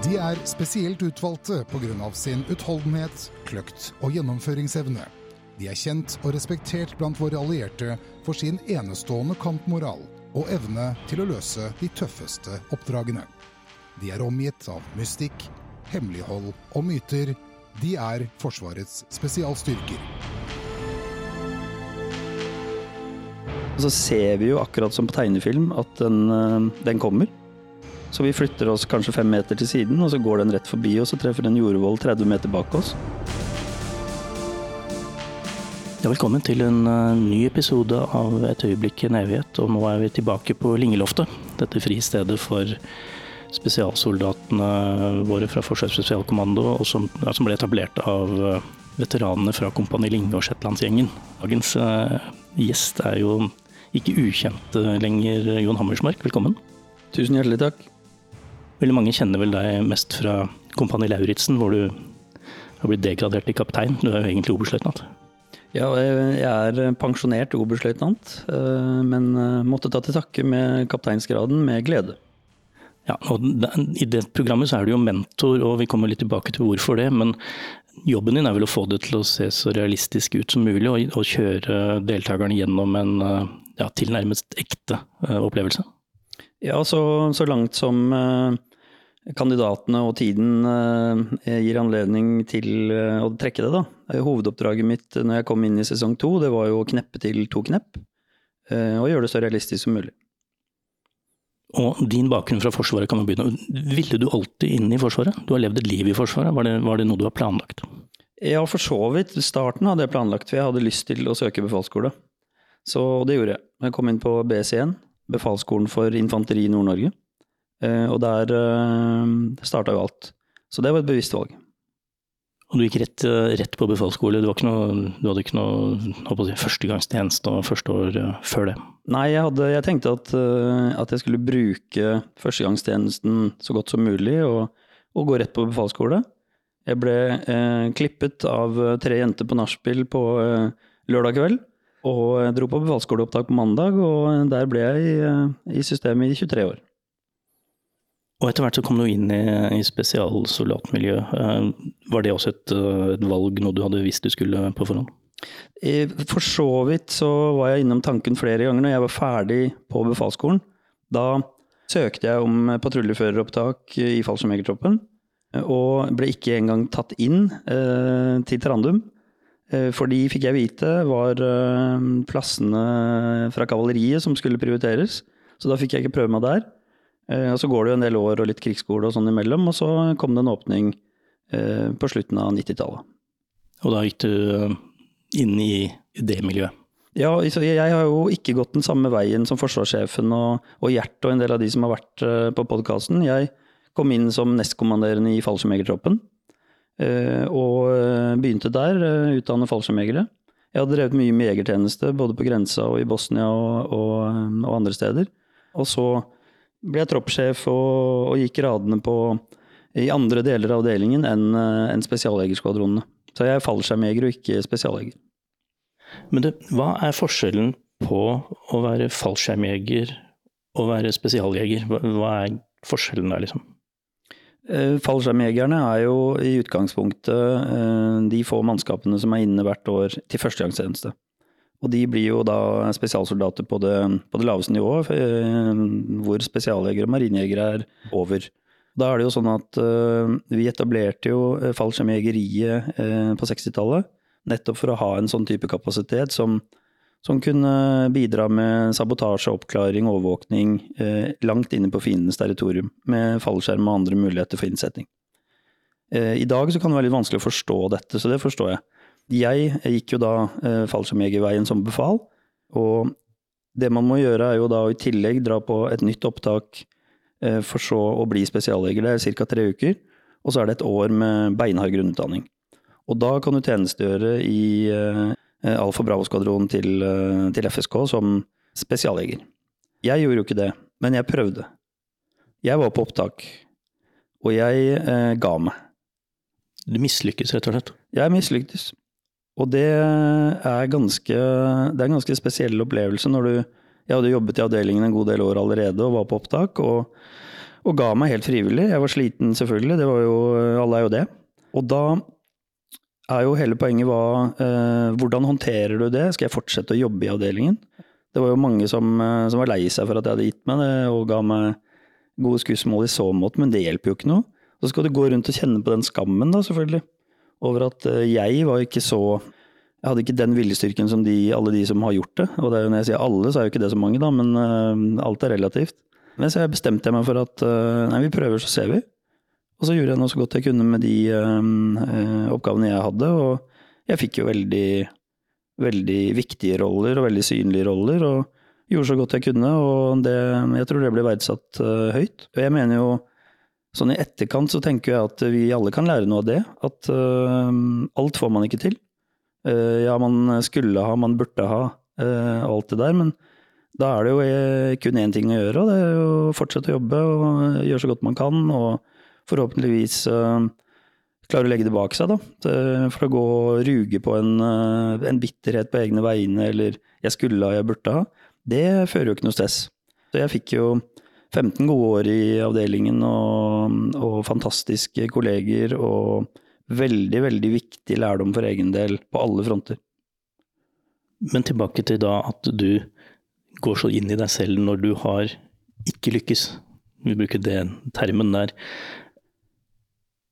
De er spesielt utvalgte pga. sin utholdenhet, kløkt og gjennomføringsevne. De er kjent og respektert blant våre allierte for sin enestående kampmoral og evne til å løse de tøffeste oppdragene. De er omgitt av mystikk, hemmelighold og myter. De er Forsvarets spesialstyrker. Og så ser vi jo akkurat som på tegnefilm at den, eh, den kommer. Så vi flytter oss kanskje fem meter til siden, og så går den rett forbi oss og treffer en jordvoll 30 meter bak oss. Ja, velkommen til en uh, ny episode av Et øyeblikk i en evighet. Og nå er vi tilbake på Lingeloftet. Dette fristedet for spesialsoldatene våre fra Forsvarets spesialkommando, og som, ja, som, ble etablert av uh, veteranene fra Kompani Linge og Shetlandsgjengen. Dagens uh, gjest er jo ikke ukjent lenger, Jon Hammersmark. Velkommen. Tusen hjertelig takk. Veldig mange kjenner vel deg mest fra Kompani Lauritzen, hvor du har blitt degradert til kaptein. Du er jo egentlig oberstløytnant. Ja, jeg er pensjonert oberstløytnant, eh, men eh, måtte ta til takke med kapteinsgraden med glede. Ja, og I det programmet så er du jo mentor, og vi kommer litt tilbake til hvorfor det. Men jobben din er vel å få det til å se så realistisk ut som mulig, og, kjøre deltakerne gjennom en eh, ja, tilnærmet ekte opplevelse? Ja, så, så langt som kandidatene og tiden eh, gir anledning til eh, å trekke det, da. Hovedoppdraget mitt når jeg kom inn i sesong to, det var jo å kneppe til to knepp. Eh, og gjøre det så realistisk som mulig. Og din bakgrunn fra Forsvaret kan man begynne. Ville du alltid inn i Forsvaret? Du har levd et liv i Forsvaret, var det, var det noe du har planlagt? Ja, for så vidt. Starten hadde jeg planlagt, for jeg hadde lyst til å søke befalsskole. Så det gjorde jeg. Jeg kom inn på BS1, Befalsskolen for infanteri i Nord-Norge. Eh, og der eh, starta jo alt. Så det var et bevisst valg. Og du gikk rett, eh, rett på befalsskole? Du, du, hadde ikke noe si, førstegangstjeneste og første år før det? Nei, jeg, hadde, jeg tenkte at, at, jeg skulle bruke førstegangstjenesten så godt som mulig, og, og gå rett på befalsskole. Jeg ble eh, klippet av tre jenter på nachspiel på eh, lørdag kveld. Og jeg dro på befalsskoleopptak på mandag, og der ble jeg i, i systemet i 23 år. Og etter hvert så kom du inn i, i spesialsoldatmiljøet. Eh, var det også et, eh, et, valg, noe du hadde visst du skulle på forhånd? For så vidt så var jeg innom tanken flere ganger når jeg var ferdig på befalsskolen. Da søkte jeg om patruljeføreropptak i fallskjermjegertroppen, og ble ikke engang tatt inn eh, til Trandum. Eh, for de fikk jeg vite var eh, plassene fra kavaleriet som skulle prioriteres, så da fikk jeg ikke prøve meg der. Eh, og så går det jo en del år og litt krigsskole og sånn imellom, og så kom det en åpning eh, på slutten av 90-tallet. Og da gikk du eh, inn i det miljøet? Ja, jeg har jo ikke gått den samme veien som forsvarssjefen og, og Gjert og en del av de som har vært på podkasten. Jeg kom inn som nestkommanderende i fallskjermjegertroppen. Og begynte der, utdanne fallskjermjegere. Jeg hadde drevet mye med jegertjeneste, både på grensa og i Bosnia og, og, og andre steder. Og så ble jeg troppssjef og, og, gikk radene på i andre deler av avdelingen enn en spesialjegerskvadronene. Så jeg er fallskjermjeger og ikke spesialjeger. Men det, hva er forskjellen på å være fallskjermjeger og være spesialjeger? Hva, hva er forskjellen der, liksom? Eh, fallskjermjegerne er jo i utgangspunktet eh, de få mannskapene som er inne hvert år til førstegangstjeneste. Og de blir jo da spesialsoldater på det, på det laveste nivået, eh, hvor spesialjegere og marinejegere er over. Da er det jo sånn at uh, vi etablerte jo eh, fallskjermjegeriet på 60-tallet nettopp for å ha en sånn type kapasitet som, som kunne bidra med sabotasje, oppklaring, overvåkning langt inne på fiendens territorium, med fallskjerm og andre muligheter for innsetting. I dag så kan det være litt vanskelig å forstå dette, så det forstår jeg. Jeg gikk jo da eh, fallskjermjegerveien som befal, og det man må gjøre er jo da å i tillegg dra på et nytt opptak eh, for så å bli spesialjeger. Det er ca. tre uker, og så er det et år med beinhard grunnutdanning. Og da kan du tjenestegjøre i eh, Alfa Bravo-skvadronen til, eh, til, FSK som spesialjeger. Jeg gjorde jo ikke det, men jeg prøvde. Jeg var på opptak, og jeg eh, ga meg. Du mislykkes, rett og slett? Jeg mislyktes. Og det er ganske, det er en ganske spesiell opplevelse når du Jeg hadde jobbet i avdelingen en god del år allerede og var på opptak. Og, Og ga meg helt frivillig. Jeg var sliten selvfølgelig, det var jo, alle er jo det. Og da er jo hele poenget hva, eh, hvordan håndterer du det? Skal jeg fortsette å jobbe i avdelingen? Det var jo mange som, eh, som var lei seg for at jeg hadde gitt meg det, og ga meg gode skussmål i så måte, men det hjelper jo ikke noe. Så skal du gå rundt og kjenne på den skammen, da, selvfølgelig. Over at eh, jeg var ikke så Jeg hadde ikke den viljestyrken som de, alle de som har gjort det. Og det er jo når jeg sier alle, så er jo ikke det så mange, da, men uh, alt er relativt. Men så bestemte jeg meg for at uh, nei, vi prøver, så ser vi. Og så gjorde jeg noe så godt jeg kunne med de uh, oppgavene jeg hadde, og jeg fikk jo veldig, veldig viktige roller og veldig synlige roller. og gjorde så godt jeg kunne, og det, jeg tror det ble verdsatt høyt. Og jeg mener jo Sånn i etterkant så tenker jeg at vi alle kan lære noe av det. At uh, alt får man ikke til. Uh, ja, man skulle ha, man burde ha, uh, alt det der. Men da er det jo kun én ting å gjøre, og det er å fortsette å jobbe og gjøre så godt man kan. Og forhåpentligvis klare å legge det bak seg, da. For å gå og ruge på en, en bitterhet på egne vegne, eller 'jeg skulle ha, jeg burde ha', det fører jo ikke noe stress. Så jeg fikk jo 15 gode år i avdelingen og, og, fantastiske kolleger og veldig, veldig viktig lærdom for egen del på alle fronter. Men tilbake til da at du går så inn i deg selv når du har ikke lykkes. Vi bruker den termen der.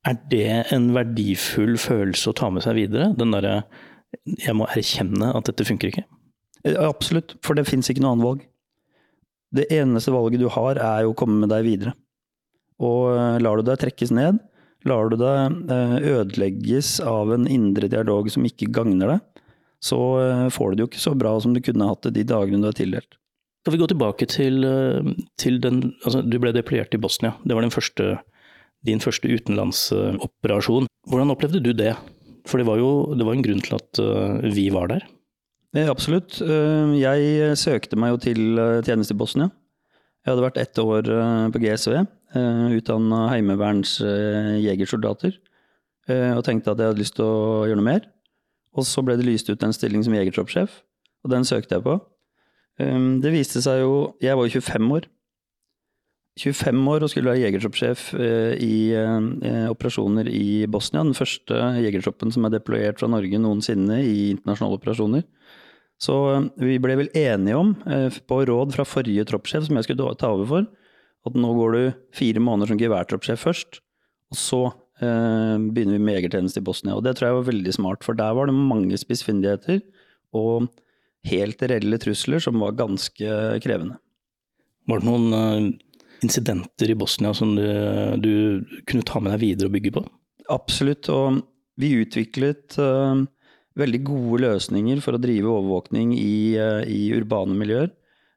Er det en verdifull følelse å ta med seg videre? Den derre jeg må erkjenne at dette funker ikke? Absolutt, for det fins ikke noe annet valg. Det eneste valget du har, er jo å komme med deg videre. Og eh, lar du deg trekkes ned, lar du deg eh, ødelegges av en indre dialog som ikke gagner deg, så eh, får du det jo ikke så bra som du kunne hatt det de dagene du er tildelt. Skal vi gå tilbake til, til den altså Du ble deployert i Bosnia. Det var første, din første utenlandsoperasjon. Hvordan opplevde du det? For det var jo det var en grunn til at vi var der. Eh, absolutt. Eh, jeg søkte meg jo til eh, tjeneste i Bosnia. Jeg hadde vært ett år på GSV, utdanna heimeverns jegersoldater. Og tenkte at jeg hadde lyst til å gjøre noe mer. Og så ble det lyst ut en stilling som jegertroppssjef, og den søkte jeg på. Det viste seg jo Jeg var jo 25 år. 25 år og skulle være jegertroppssjef i operasjoner i Bosnia. Den første jegertroppen som er deployert fra Norge noensinne i internasjonale operasjoner. Så eh, vi ble vel enige om, eh, på råd fra forrige troppssjef som jeg skulle ta over for, at nå går du fire måneder som geværtroppssjef først, og så eh, begynner vi med egertjeneste i Bosnia. Og det tror jeg var veldig smart, for der var det mange spissfindigheter og helt reelle trusler som var ganske krevende. Var det noen uh, incidenter i Bosnia som du, du, kunne ta med deg videre og bygge på? Absolutt, og vi utviklet uh, veldig gode løsninger for å drive overvåkning i, eh, i urbane miljøer.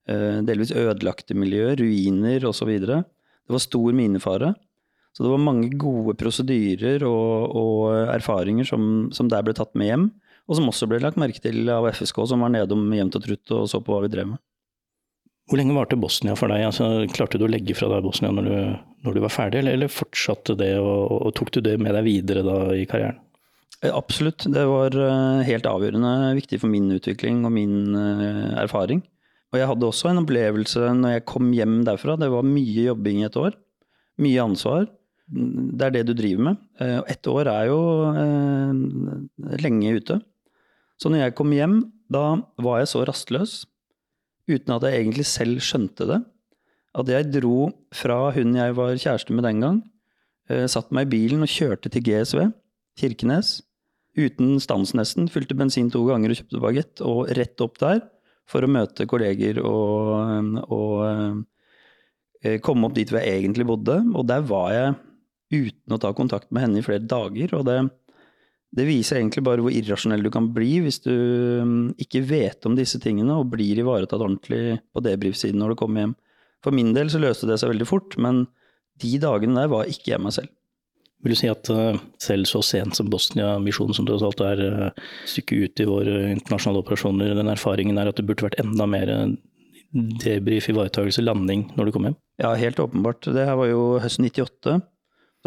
Eh, delvis ødelagte miljøer, ruiner osv. Det var stor minefare. Så det var mange gode prosedyrer og, og erfaringer som, som, der ble tatt med hjem. Og som også ble lagt merke til av FSK, som var nedom jevnt og trutt og så på hva vi drev med. Hvor lenge varte Bosnia for deg? Altså, klarte du å legge fra deg Bosnia når du, når du var ferdig, eller, eller fortsatte det, og, og, tok du det med deg videre da i karrieren? Eh, absolutt. Det var eh, helt avgjørende viktig for min utvikling og min eh, erfaring. Og jeg hadde også en opplevelse når jeg kom hjem derfra. Det var mye jobbing i et år. Mye ansvar. Det er det du driver med. Og ett år er jo lenge ute. Så når jeg kom hjem, da var jeg så rastløs, uten at jeg egentlig selv skjønte det, at jeg dro fra hun jeg var kjæreste med den gang, satt meg i bilen og kjørte til GSV, Kirkenes, uten stans nesten. Fylte bensin to ganger og kjøpte bagett, og rett opp der for å møte kolleger og, og eh, komme opp dit hvor jeg egentlig bodde. Og der var jeg uten å ta kontakt med henne i flere dager. Og det, det viser egentlig bare hvor irrasjonell du kan bli hvis du mm, ikke vet om disse tingene og blir ivaretatt ordentlig på debrief-siden når du kommer hjem. For min del så løste det seg veldig fort, men de dagene der var ikke jeg meg selv. Vil du si at eh, selv så sent som Bosnia-misjonen, som tross alt er uh, stykket ut i våre internasjonale operasjoner, den erfaringen er at det burde vært enda mer eh, debrief, ivaretakelse, landing når du kom hjem? Ja, helt åpenbart. Det her var jo høsten 98.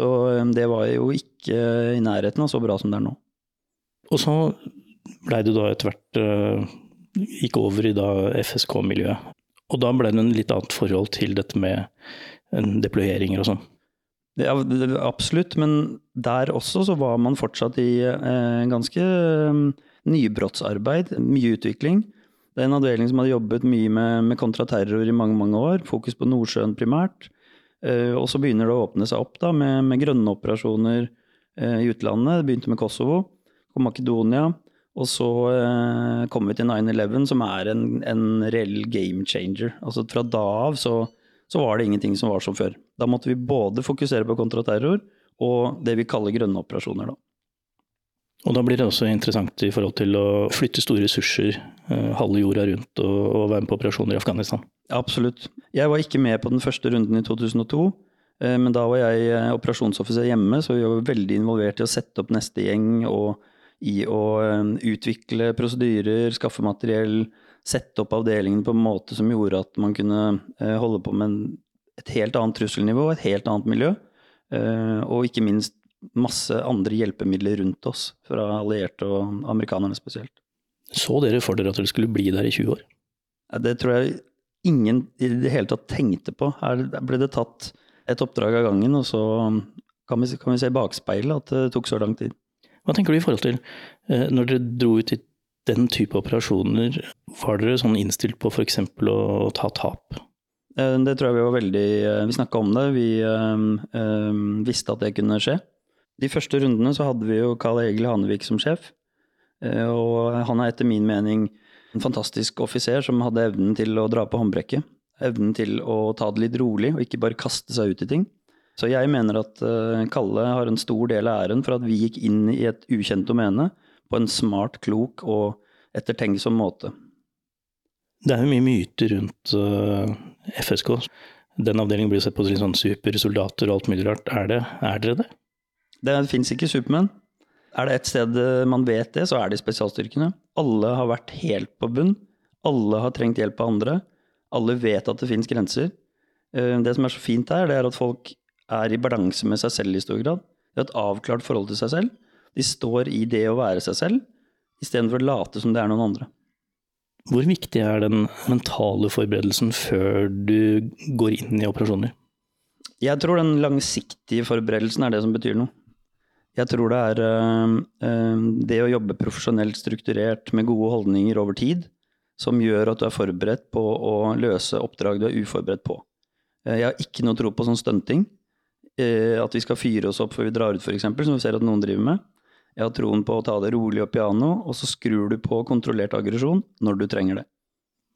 Så det var jo ikke i nærheten av så bra som det er nå. Og så blei du da etter hvert gikk over i da FSK-miljøet. Og da ble det en litt annet forhold til dette med deployeringer og sånn. Ja, absolutt, men der også så var man fortsatt i eh, ganske um, nybrottsarbeid, mye utvikling. Det er en avdeling som hadde jobbet mye med, med kontraterror i mange mange år, fokus på Nordsjøen primært. Eh, og så begynner det å åpne seg opp da, med, med grønne operasjoner eh, i utlandet. Det begynte med Kosovo, og Makedonia. Og så eh, kom vi til 9-11, som er en, en reell game changer. Altså fra da av så så var det ingenting som var som før. Da måtte vi både fokusere på kontraterror og det vi kaller grønne operasjoner. Da. Og da blir det også interessant i forhold til å flytte store ressurser eh, halve jorda rundt og, og, være med på operasjoner i Afghanistan? Absolutt. Jeg var ikke med på den første runden i 2002. Eh, men da var jeg eh, operasjonsoffiser hjemme, så vi var veldig involvert i å sette opp neste gjeng og i å utvikle prosedyrer, skaffe materiell, sette opp avdelingen på en måte som gjorde at man kunne holde på med et helt annet trusselnivå, et helt annet miljø. Eh, og ikke minst masse andre hjelpemidler rundt oss, fra allierte og amerikanerne spesielt. Så dere for dere at dere skulle bli der i 20 år? Det tror jeg ingen i det hele tatt tenkte på. Her ble det tatt et oppdrag av gangen, og så kan vi, kan vi se i bakspeilet at det tok så lang tid. Hva tenker du i forhold til eh, når dere dro ut i den type operasjoner, var dere sånn innstilt på f.eks. Å, å ta tap? Eh, det tror jeg vi var veldig eh, Vi snakka om det. Vi øh, visste at det kunne skje. De første rundene så hadde vi jo Karl Egil Hanevik som sjef. Og han er etter min mening en fantastisk offiser som hadde evnen til å dra på håndbrekket. Evnen til å ta det litt rolig og ikke bare kaste seg ut i ting. Så jeg mener at Kalle har en stor del av æren for at vi gikk inn i et ukjent domene på en smart, klok og ettertenksom måte. Det er jo mye myter rundt FSK. Den avdelingen blir sett på som sånn supersoldater og alt mulig rart. Er, det, er dere det? Det fins ikke supermenn. Er det et sted eh, man vet det, så er det i spesialstyrkene. Alle har vært helt på bunn. Alle har trengt hjelp av andre. Alle vet at det fins grenser. Eh, det som er så fint her, det er at folk er i balanse med seg selv i stor grad. De har et avklart forhold til seg selv. De står i det å være seg selv, istedenfor å late som det er noen andre. Hvor viktig er den mentale forberedelsen før du går inn i operasjoner? Jeg tror den langsiktige forberedelsen er det som betyr noe. Jeg tror det er øh, det å jobbe profesjonelt strukturert med gode holdninger over tid, som gjør at du er forberedt på å løse oppdrag du er uforberedt på. Eh, jeg har ikke noe tro på sånn stunting. At vi skal fyre oss opp før vi drar ut, f.eks., som vi ser at noen driver med. Jeg har troen på å ta det rolig og piano, og så skrur du på kontrollert aggresjon når du trenger det.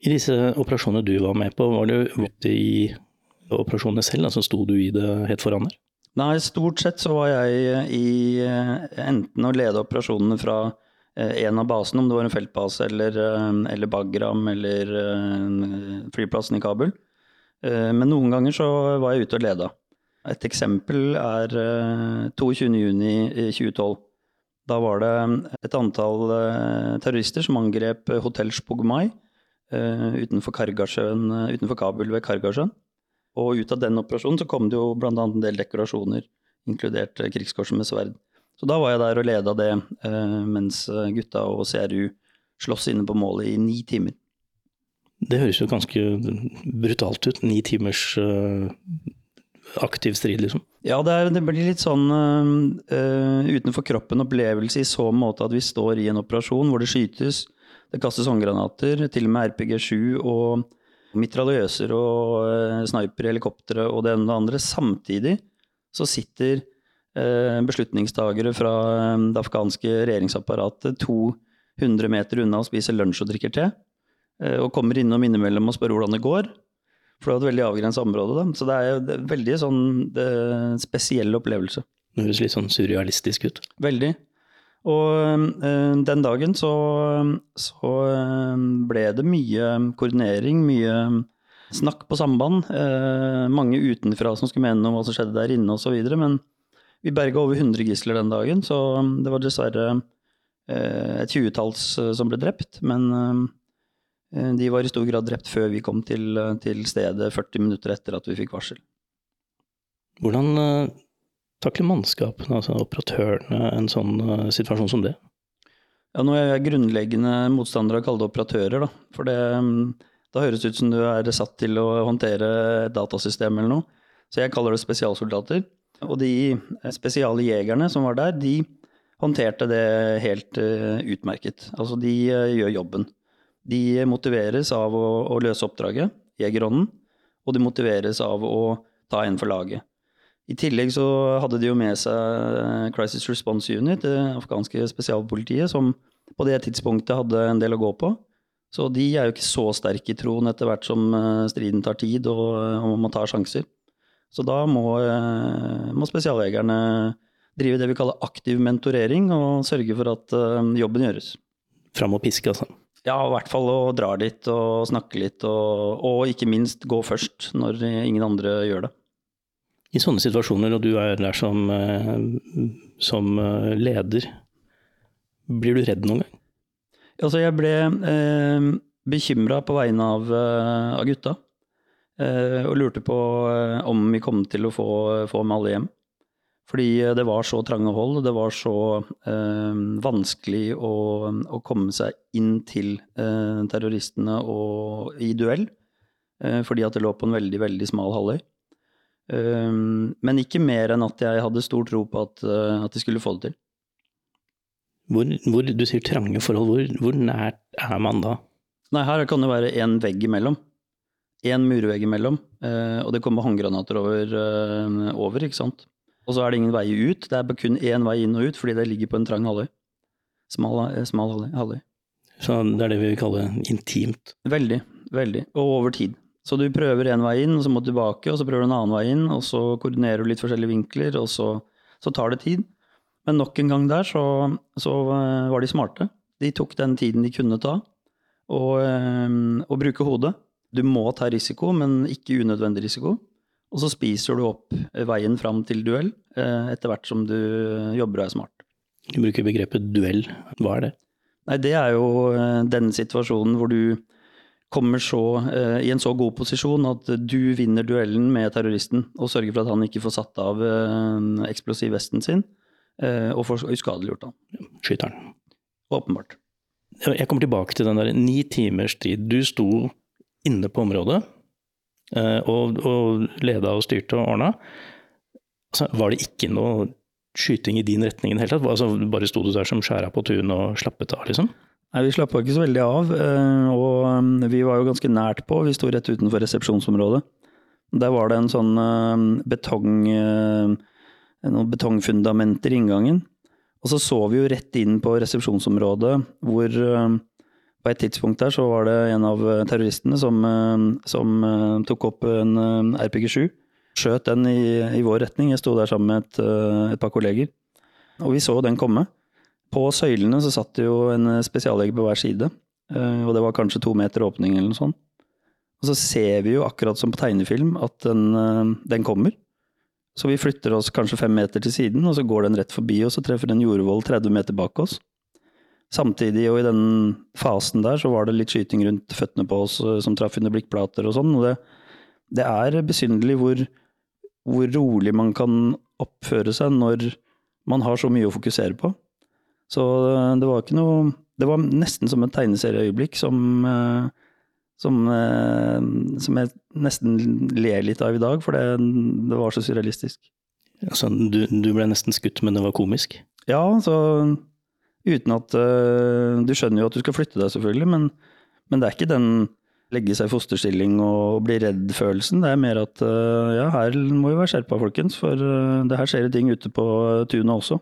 I disse operasjonene du var med på, var du ute i operasjonene selv? Altså sto du i det helt foran der? Nei, stort sett så var jeg i eh, enten å lede operasjonene fra eh, en av basene, om det var en feltbase eller, eh, eller Bagram eller flyplassen i Kabul. Men noen ganger så var jeg ute og leda. Et eksempel er 22.6.2012. Da var det et antall eh, terrorister som angrep hotell Spogmai eh, utenfor, eh, utenfor Kabul ved Kargasjøen. Og ut av den operasjonen så kom det jo bl.a. en del dekorasjoner, inkludert krigskorset med sverd. Så da var jeg der og leda det, mens gutta og CRU sloss inne på målet i ni timer. Det høres jo ganske brutalt ut. Ni timers aktiv strid, liksom? Ja, det, er, det blir litt sånn uh, utenfor kroppen-opplevelse i så måte at vi står i en operasjon hvor det skytes, det kastes håndgranater, til og med RPG-7 og mitraljøser og uh, snipere, helikoptre og det ene og det andre. Samtidig så sitter uh, beslutningstagere fra det afghanske regjeringsapparatet 200 meter unna og spiser lunsj og drikker te, og kommer innom innimellom og spør hvordan det går. For det var et veldig avgrensa område. Da. Så det er en veldig sånn spesiell opplevelse. Det høres litt sånn surrealistisk ut. Veldig. Og øh, den dagen så, så øh, ble det mye koordinering, mye snakk på samband. Øh, mange utenfra som skulle mene om hva som skjedde der inne osv. Men vi berga over 100 gisler den dagen, så det var dessverre et tjuetalls som ble drept. Men de var i stor grad drept før vi kom til, eh, til stedet 40 minutter etter at vi fikk varsel. Hvordan uh, takler mannskapene, altså operatørene, en sånn situasjon som det? Ja, Nå er jeg grunnleggende motstander av å kalle det operatører, da. For det, um, da høres det ut som du er satt til å håndtere et datasystem eller noe. Så jeg kaller det spesialsoldater. Og de spesiale jegerne som var der, de håndterte det helt utmerket. Altså, de gjør jobben. De motiveres av å, å løse oppdraget, jegerånden, og de motiveres av å ta en for laget. I tillegg så hadde de jo med seg Crisis Response Unit, det afghanske spesialpolitiet, som på det tidspunktet hadde en del å gå på. Så de er jo ikke så sterke i troen etter hvert som eh, striden tar tid og, og man tar sjanser. Så da må, eh, må spesialjegerne drive det vi kaller aktiv mentorering, og sørge for at eh, jobben gjøres. Fram og piske, altså? Ja, i hvert fall å dra litt og snakke litt, og, og ikke minst gå først når ingen andre gjør det. I sånne situasjoner, og du er der som, som leder, blir du redd noen gang? Altså, jeg ble eh, bekymra på vegne av, eh, av gutta. Eh, og lurte på eh, om vi kom til å få, få med alle hjem. Fordi eh, det var så trange hold, det var så eh, vanskelig å, å, komme seg inn til eh, terroristene og, i duell. fordi at det lå på en veldig, veldig smal halvøy. men ikke mer enn at jeg hadde stor tro på at, at de skulle få det til. Hvor, hvor, du sier trange forhold, hvor, hvor nært er man da? Nei, her kan det være én vegg imellom. Én murvegg imellom, eh, og det kommer håndgranater over, eh, over, ikke sant. Og så er det ingen vei ut, det er kun én vei inn og ut fordi det ligger på en trang halvøy. Smal, eh, smal halvøy. Så det er det vi vil kalle intimt? Veldig, veldig. Og over tid. Så du prøver én vei inn, og så må du tilbake, og så prøver du en annen vei inn, og så koordinerer du litt forskjellige vinkler, og så, så tar det tid. Men nok en gang der så, så eh, var de smarte. De tok den tiden de kunne ta, og, eh, og bruke hodet. Du må ta risiko, men ikke unødvendig risiko. Og så spiser du opp veien fram til duell eh, etter hvert som du jobber og er smart. Du bruker begrepet duell. Hva er det? Nei, Det er jo denne situasjonen hvor du kommer så, i en så god posisjon at du vinner duellen med terroristen og sørger for at han ikke får satt av eksplosiv vesten sin. Eh, og får uskadeliggjort han. Skyteren. Åpenbart. Jeg kommer tilbake til den der ni timers tid. Du sto inne på området eh, og, og leda og styrte og ordna. Altså, var det ikke noe skyting i din retning i det hele tatt? Altså, bare sto du der som skjæra på tunet og slappet av, liksom? Nei, vi slappa ikke så veldig av. Eh, og vi var jo ganske nært på. Vi sto rett utenfor resepsjonsområdet. Der var det en sånn betong noen betongfundamenter i inngangen. Og så så vi jo rett inn på resepsjonsområdet, hvor eh, på et tidspunkt der så var det en av terroristene som, eh, som eh, tok opp en RPG-7. Skjøt den i, i, vår retning. Jeg sto der sammen med et, et, par kolleger. Og vi så den komme. På søylene så satt det jo en spesialjeger på hver side. Og det var kanskje to meter åpning eller noe sånt. Og så ser vi jo akkurat som på tegnefilm at den, den kommer. Så vi flytter oss kanskje fem meter til siden, og så går den rett forbi oss og treffer en jordvoll 30 meter bak oss. Samtidig, og i den fasen der, så var det litt skyting rundt føttene på oss eh, som traff under blikkplater og sånn. Og det, det er besynderlig hvor, hvor, rolig man kan oppføre seg når man har så mye å fokusere på. Så eh, det var ikke noe Det var nesten som et tegneserieøyeblikk som eh, som, som, jeg nesten ler litt av i dag, for det, det var så surrealistisk. Altså, du, du, ble nesten skutt, men det var komisk? Ja, så uten at uh, Du skjønner jo at du skal flytte deg, selvfølgelig, men, men, det er ikke den legge seg i fosterstilling og bli redd-følelsen. Det er mer at uh, ja, her må vi være skjerpa, folkens, for uh, det her skjer det ting ute på tunet også.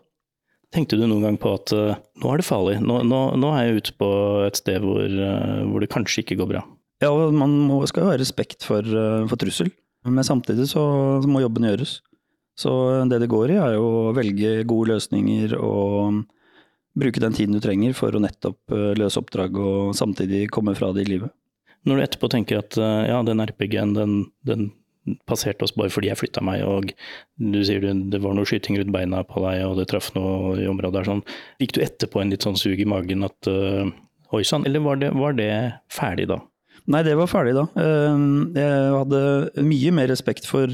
Tenkte du noen gang på at nå er det farlig, nå, nå, nå, er jeg ute på et sted hvor, hvor det kanskje ikke går bra? Ja, man må, skal jo ha respekt for, for trussel, men samtidig så, så, må jobben gjøres. Så det det går i, er jo å velge gode løsninger og bruke den tiden du trenger for å nettopp eh, løse oppdrag og samtidig komme fra det i livet. Når du etterpå tenker at eh, ja, den RPG-en den, den passerte oss bare fordi jeg flytta meg, og du sier det, det var noe skyting rundt beina på deg, og det traff noe i området der sånn. Gikk du etterpå en litt sånn sug i magen at uh, oi sann, eller var det, var det ferdig da? Nei, det var ferdig da. Jeg hadde mye mer respekt for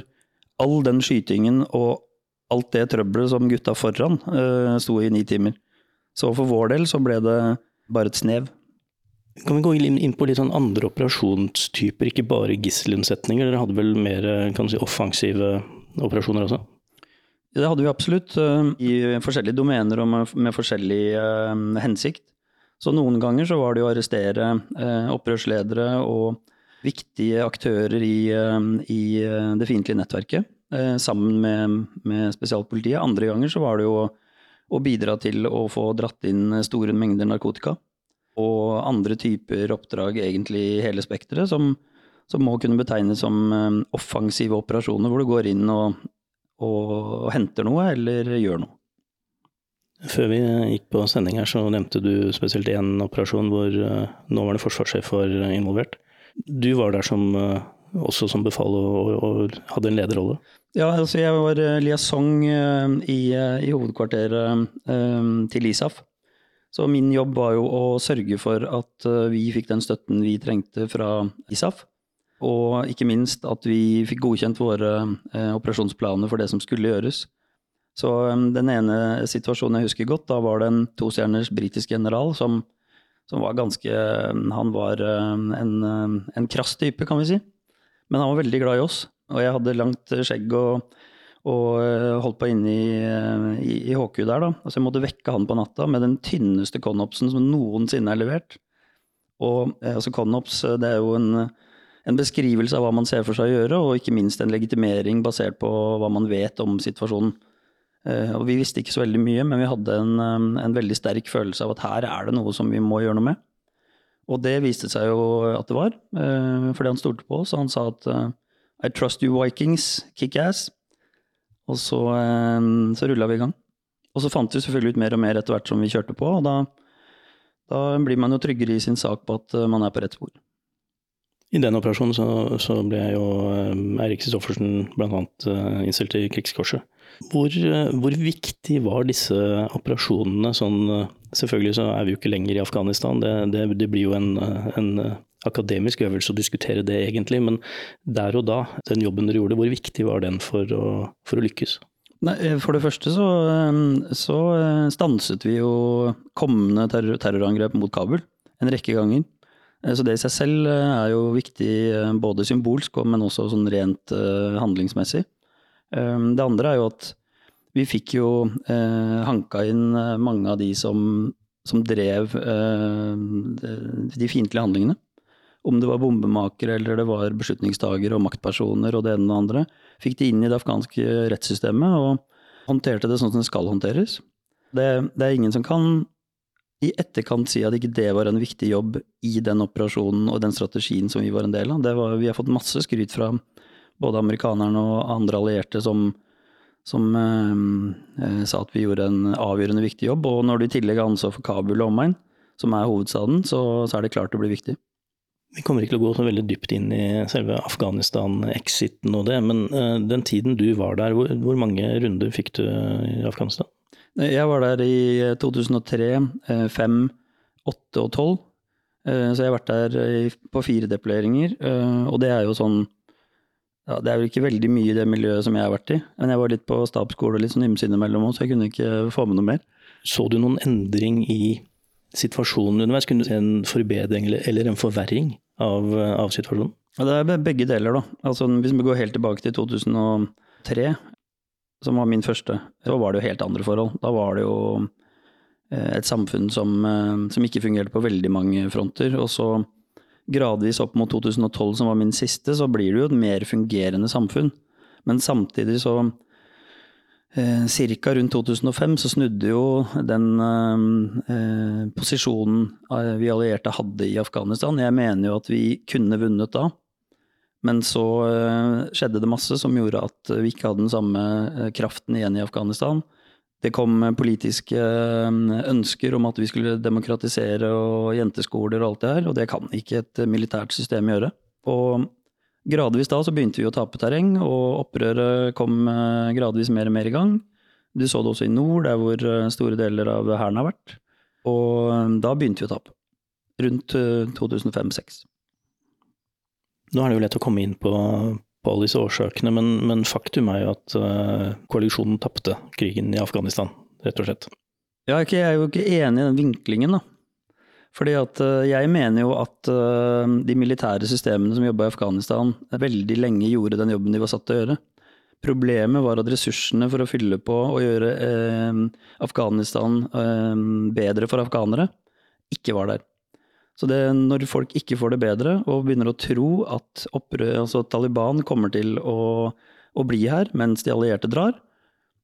all den skytingen og alt det trøbbelet som gutta foran sto i ni timer. Så for vår del så ble det bare et snev. Kan vi gå inn på litt sånn andre operasjonstyper, ikke bare gisselunnsetninger? Dere hadde vel mer si, offensive operasjoner også? Det hadde vi absolutt, i forskjellige domener og med forskjellig hensikt. Så noen ganger så var det å arrestere opprørsledere og viktige aktører i, i det fiendtlige nettverket. Eh, sammen med, med, spesialpolitiet. Andre ganger så var det jo å bidra til å få dratt inn store mengder narkotika. Og andre typer oppdrag, egentlig hele spekteret, som, som, må kunne betegnes som eh, offensive operasjoner, hvor du går inn og, og henter noe eller gjør noe. Før vi gikk på sending her, så nevnte du spesielt én operasjon hvor eh, nåværende forsvarssjef var involvert. Du var der som også som befal og, og, hadde en lederrolle? Ja, altså jeg var eh, liaison eh, i, eh, i hovedkvarteret til ISAF. Så min jobb var jo å sørge for at vi fikk den støtten vi trengte fra ISAF. Og ikke minst at vi fikk godkjent våre operasjonsplaner for det som skulle gjøres. Så den ene situasjonen jeg husker godt, da var det en tostjerners britisk general som, som, var ganske Han var en, en krass type, kan vi si. Men han var veldig glad i oss, og jeg hadde langt skjegg og, og eh, holdt på inne i, eh, i, i HQ der, da. Altså jeg måtte vekke han på natta med den tynneste conopsen som noensinne er levert. Og eh, altså conops, det er jo en, en, beskrivelse av hva man ser for seg å gjøre, og ikke minst en legitimering basert på hva man vet om situasjonen. Og vi visste ikke så veldig mye, men vi hadde en, en veldig sterk følelse av at her er det noe som vi må gjøre noe med. Og det viste seg jo at det var, eh, fordi han stolte på oss. Han sa at eh, I trust you Vikings, kick ass. Og så, eh, så rulla vi i gang. Og så fant vi selvfølgelig ut mer og mer etter hvert som vi kjørte på, og da, da blir man jo tryggere i sin sak på at man er på rett spor. I den operasjonen så, så ble jo Eirik Kristoffersen bl.a. innstilt til Krigskorset. Hvor, hvor, viktig var disse operasjonene sånn Selvfølgelig så er vi jo ikke lenger i Afghanistan, det, det, det blir jo en, en, akademisk øvelse å diskutere det egentlig. Men der og da, den jobben dere gjorde, hvor viktig var den for å, for å lykkes? Nei, for det første så, så, stanset vi jo kommende terror, terrorangrep mot Kabul en rekke ganger. Så det i seg selv er jo viktig både symbolsk, men også sånn rent handlingsmessig. Det andre er jo at vi fikk jo eh, hanka inn eh, mange av de som, som drev eh, de fiendtlige handlingene. Om det var bombemakere eller det var beslutningstagere og maktpersoner og det ene og det andre. Fikk de inn i det afghanske rettssystemet og håndterte det sånn som det skal håndteres. Det, det er ingen som kan i etterkant si at ikke det var en viktig jobb i den operasjonen og den strategien som vi var en del av. Var, vi har fått masse skryt fra både amerikanerne og andre allierte som som eh, eh, sa at vi gjorde en avgjørende viktig jobb. Og når du i tillegg har ansvar for Kabul og omegn, som er hovedstaden, så, så, er det klart det blir viktig. Vi kommer ikke til å gå så veldig dypt inn i selve Afghanistan-exiten og det, men eh, den tiden du var der, hvor, hvor, mange runder fikk du i Afghanistan? Jeg var der i 2003, 5, 8 og 12. Så jeg har vært der på fire deployeringer, og det er jo sånn ja, Det er jo ikke veldig mye i det miljøet som jeg har vært i. Men jeg var litt på stabsskole og litt sånn ymse innimellom så jeg kunne ikke få med noe mer. Så du noen endring i situasjonen underveis? Kunne du se en forbedring eller en forverring av, av situasjonen? Ja, det er begge deler, da. Altså, hvis vi går helt tilbake til 2003, som var min første, så var det jo helt andre forhold. Da var det jo eh, et samfunn som, eh, som ikke fungerte på veldig mange fronter. Og så gradvis opp mot 2012, som var min siste, så blir det jo et mer fungerende samfunn. Men samtidig så eh, Cirka rundt 2005 så snudde jo den eh, posisjonen eh, vi allierte hadde i Afghanistan. Jeg mener jo at vi kunne vunnet da. Men så eh, skjedde det masse som gjorde at vi ikke hadde den samme eh, kraften igjen i Afghanistan. Det kom politiske eh, ønsker om at vi skulle demokratisere og jenteskoler og alt det her, og det kan ikke et militært system gjøre. Og gradvis da så begynte vi å tape terreng, og opprøret kom eh, gradvis mer og mer i gang. Du så det også i nord, der hvor eh, store deler av hæren har vært. Og da begynte vi å tape. Rundt 2005-2006. Nå er det jo lett å komme inn på, på alle disse årsakene, men, men faktum er jo at uh, koalisjonen tapte krigen i Afghanistan, rett og slett. Ja, jeg er jo ikke enig i den vinklingen, da. Fordi at uh, jeg mener jo at uh, de militære systemene som jobba i Afghanistan veldig lenge gjorde den jobben de var satt til å gjøre. Problemet var at ressursene for å fylle på og gjøre eh, Afghanistan eh, bedre for afghanere, ikke var der. Så det, når folk ikke får det bedre og begynner å tro at opprør, altså Taliban kommer til å, å, bli her mens de allierte drar,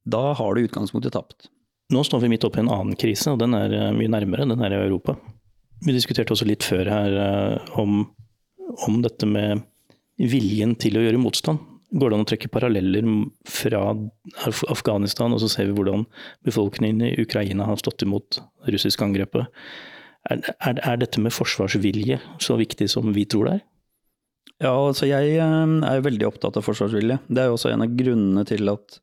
da har du utgangspunktet tapt. Nå står vi midt oppi en annen krise, og den er eh, mye nærmere. Den er i Europa. Vi diskuterte også litt før her eh, om, om dette med viljen til å gjøre motstand går det an å trekke paralleller fra Afghanistan, og så ser vi hvordan befolkningen i Ukraina har stått imot det russiske angrepet. Er, er, dette med forsvarsvilje så viktig som vi tror det er? Ja, altså jeg eh, er veldig opptatt av forsvarsvilje. Det er jo også en av grunnene til at,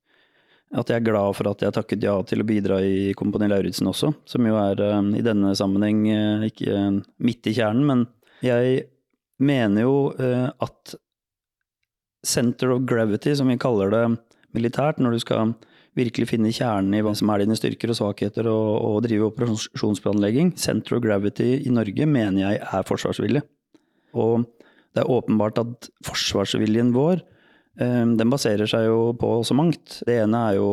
at jeg er glad for at jeg takket ja til å bidra i Kompani Lauritzen også, som jo er eh, i denne sammenheng eh, ikke midt i kjernen, men jeg mener jo at center of gravity, som vi kaller det militært, når du skal virkelig finne kjernen i hva som er dine styrker og svakheter, og, og drive operasjonsplanlegging. Center of gravity i Norge mener jeg er forsvarsvilje. Og det er åpenbart at forsvarsviljen vår, eh, den baserer seg jo på så mangt. Det ene er jo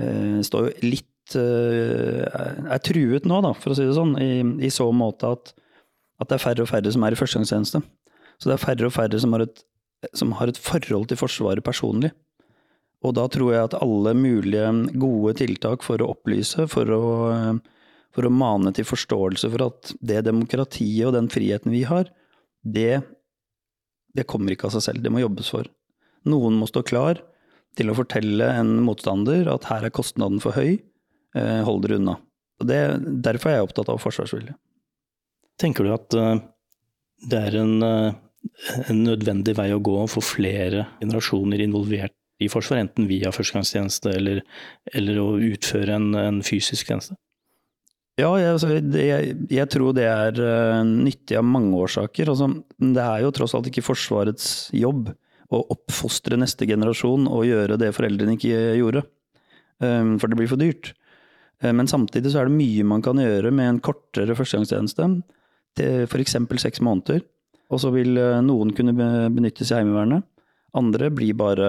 eh, står jo litt eh, er truet nå, da, for å si det sånn, i, i så måte at, at, det er færre og færre som er i førstegangstjeneste. Så det er færre og færre som har et som har et forhold til Forsvaret personlig. Og da tror jeg at alle mulige gode tiltak for å opplyse, for å, for å mane til forståelse for at det demokratiet og den friheten vi har, det, det kommer ikke av seg selv, det må jobbes for. Noen må stå klar til å fortelle en motstander at her er kostnaden for høy, eh, hold dere unna. Det, derfor er jeg opptatt av forsvarsvilje. Tenker du at eh, det er en eh, en nødvendig vei å gå få flere generasjoner involvert i Forsvaret, enten via førstegangstjeneste eller, eller å utføre en, en fysisk tjeneste? Ja, jeg, altså, jeg, jeg, tror det er uh, nyttig av mange årsaker. Altså, det er jo tross alt ikke Forsvarets jobb å oppfostre neste generasjon og gjøre det foreldrene ikke gjorde. Um, for det blir for dyrt. Uh, men samtidig så er det mye man kan gjøre med en kortere førstegangstjeneste. F.eks. seks måneder. Og så vil eh, noen kunne benyttes i Heimevernet. Andre blir bare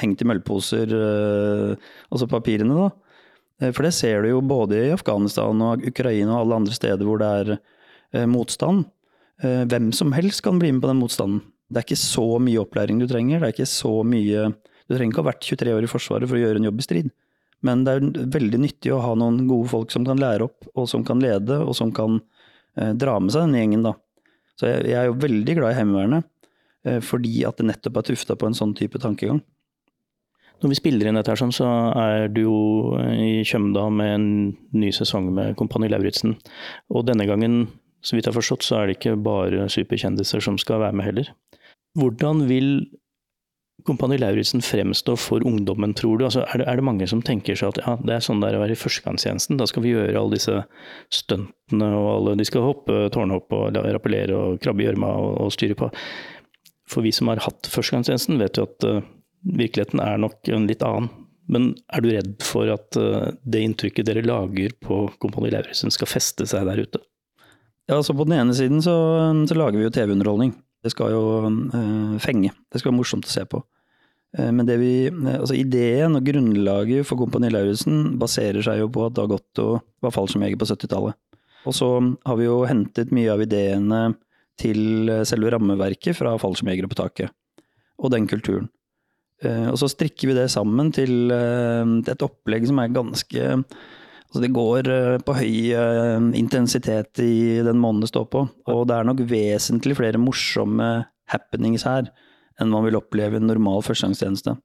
hengt i møllposer, eh, altså papirene, da. Eh, for det ser du jo både i Afghanistan og Ukraina og alle andre steder hvor det er motstand. Hvem som helst kan bli med på den motstanden. Det er ikke så mye opplæring du trenger. Det er ikke så mye Du trenger ikke ha vært 23 år i Forsvaret for å gjøre en jobb i strid. Men det er veldig nyttig å ha noen gode folk som kan lære opp, og som kan lede, og som kan dra med seg denne gjengen, da. Så jeg, jeg er jo veldig glad i Heimevernet, eh, fordi at det nettopp er tufta på en sånn type tankegang. Når vi spiller inn dette, her, sånn, så er du jo i Kjømda med en ny sesong med Kompani Lauritzen. Og denne gangen, så vidt jeg har forstått, så er det ikke bare superkjendiser som skal være med heller. Hvordan vil Kompani Lauritzen fremstå for ungdommen, tror du? Altså, er, det, er, det, mange som tenker seg at ja, det er sånn det er å være i førstegangstjenesten, da skal vi gjøre alle disse stuntene og alle De skal hoppe tårnhopp og rappellere og krabbe i gjørma og, og, styre på. For vi som har hatt førstegangstjenesten, vet jo at uh, virkeligheten er nok en litt annen. Men er du redd for at uh, det inntrykket dere lager på Kompani Lauritzen skal feste seg der ute? Ja, altså På den ene siden så, så lager vi jo TV-underholdning. Det skal jo uh, fenge. Det skal være morsomt å se på. Eh, men vi, eh, altså ideen og grunnlaget for Kompani Lauritzen baserer seg jo på at Dag Otto var fallskjermjeger på 70-tallet. Og så har vi jo hentet mye av ideene til eh, selve rammeverket fra fallskjermjegere på taket, og den kulturen. Og så strikker vi det sammen til et opplegg som er ganske Altså det går på høy intensitet i den måneden det står på, og det er nok vesentlig flere morsomme happenings her enn man vil oppleve i en normal førstegangstjeneste.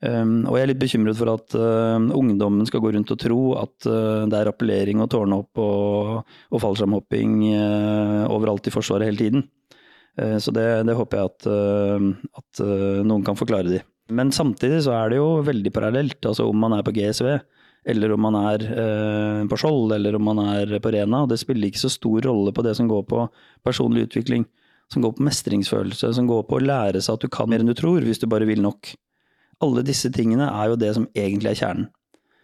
Um, og jeg er litt bekymret for at uh, ungdommen skal gå rundt og tro at uh, det er rappellering og tårnhopp og, og fallskjermhopping uh, overalt i Forsvaret hele tiden. så det, det, håper jeg at, at noen kan forklare de. Men samtidig så er det jo veldig parallelt. Altså om man er på GSV, eller om man er på Skjold, eller om man er på Rena. Det spiller ikke så stor rolle på det som går på personlig utvikling som går på mestringsfølelse, som går på å lære seg at du kan mer enn du tror, hvis du bare vil nok. Alle disse tingene er jo det som egentlig er kjernen.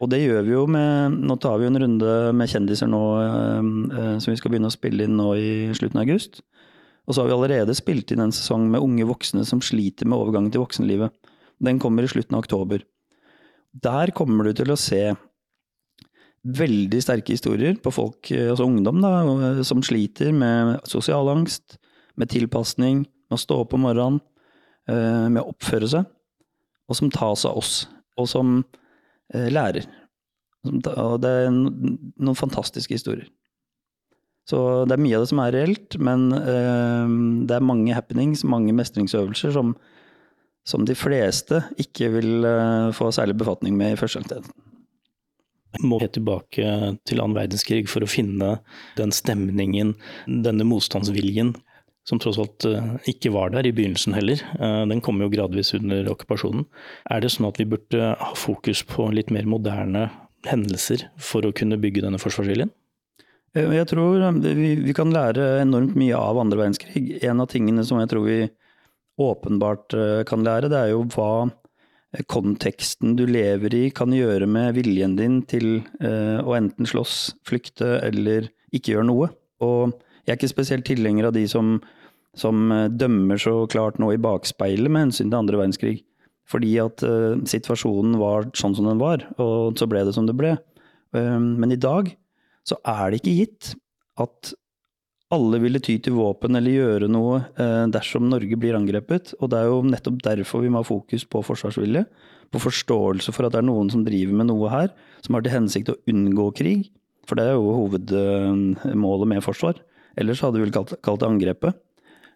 Og det gjør vi jo med Nå tar vi jo en runde med kjendiser nå eh, eh, som vi skal begynne å spille inn nå i slutten av august. Og så har vi allerede spilt inn en sesong med unge voksne som sliter med overgangen til voksenlivet. Den kommer i slutten av oktober. Der kommer du til å se veldig sterke historier på folk, altså ungdom, da, som sliter med sosial angst, med tilpasning, med å stå opp om morgenen, eh, med å oppføre seg, og som tas av oss, og som eh, lærer. Og det er noen fantastiske historier. Så det er mye av det som er reelt, men eh, det er mange happenings, mange mestringsøvelser som, som de fleste ikke vil eh, få særlig befatning med i første førstegangstjenesten. Må tilbake til annen verdenskrig for å finne den stemningen, denne motstandsviljen, som tross alt øh, ikke var der i begynnelsen heller. Den kom jo gradvis under okkupasjonen. Er det sånn at vi burde ha fokus på litt mer moderne hendelser for å kunne bygge denne forsvarsviljen? Eh, jeg tror eh, vi, vi, kan lære enormt mye av andre verdenskrig. En av tingene som jeg tror vi åpenbart eh, kan lære, det er jo hva konteksten du lever i kan gjøre med viljen din til å enten slåss, flykte eller ikke gjøre noe. Og jeg er ikke spesielt tilhenger av de som, som dømmer så klart nå i bakspeilet med hensyn til andre verdenskrig. Fordi at uh, situasjonen var sånn som den var, og så ble det som det ble. Um, men i dag så er det ikke gitt at alle ville ty til våpen eller gjøre noe uh, dersom Norge blir angrepet. Og det er jo nettopp derfor vi må ha fokus på forsvarsvilje. På forståelse for at det er noen som driver med noe her som har til hensikt å unngå krig. For det er jo hovedmålet med forsvar. Ellers hadde vi vel kalt, kalt det angrepet.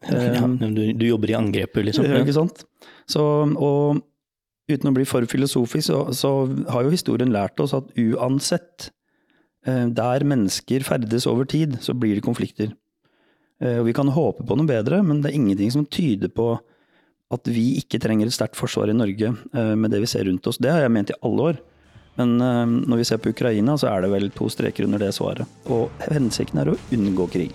Ja, du, du, jobber i angrepet, liksom? Ja, ikke sant. Så, og uten å bli for filosofisk, så, så har jo historien lært oss at uansett Eh, der mennesker ferdes over tid, så blir det konflikter. Eh, og vi kan håpe på noe bedre, men det er ingenting som tyder på at vi ikke trenger et sterkt forsvar i Norge eh, med det vi ser rundt oss. Det har jeg ment i alle år. Men når vi ser på Ukraina, så er det vel to streker under det svaret. Og hensikten er å unngå krig.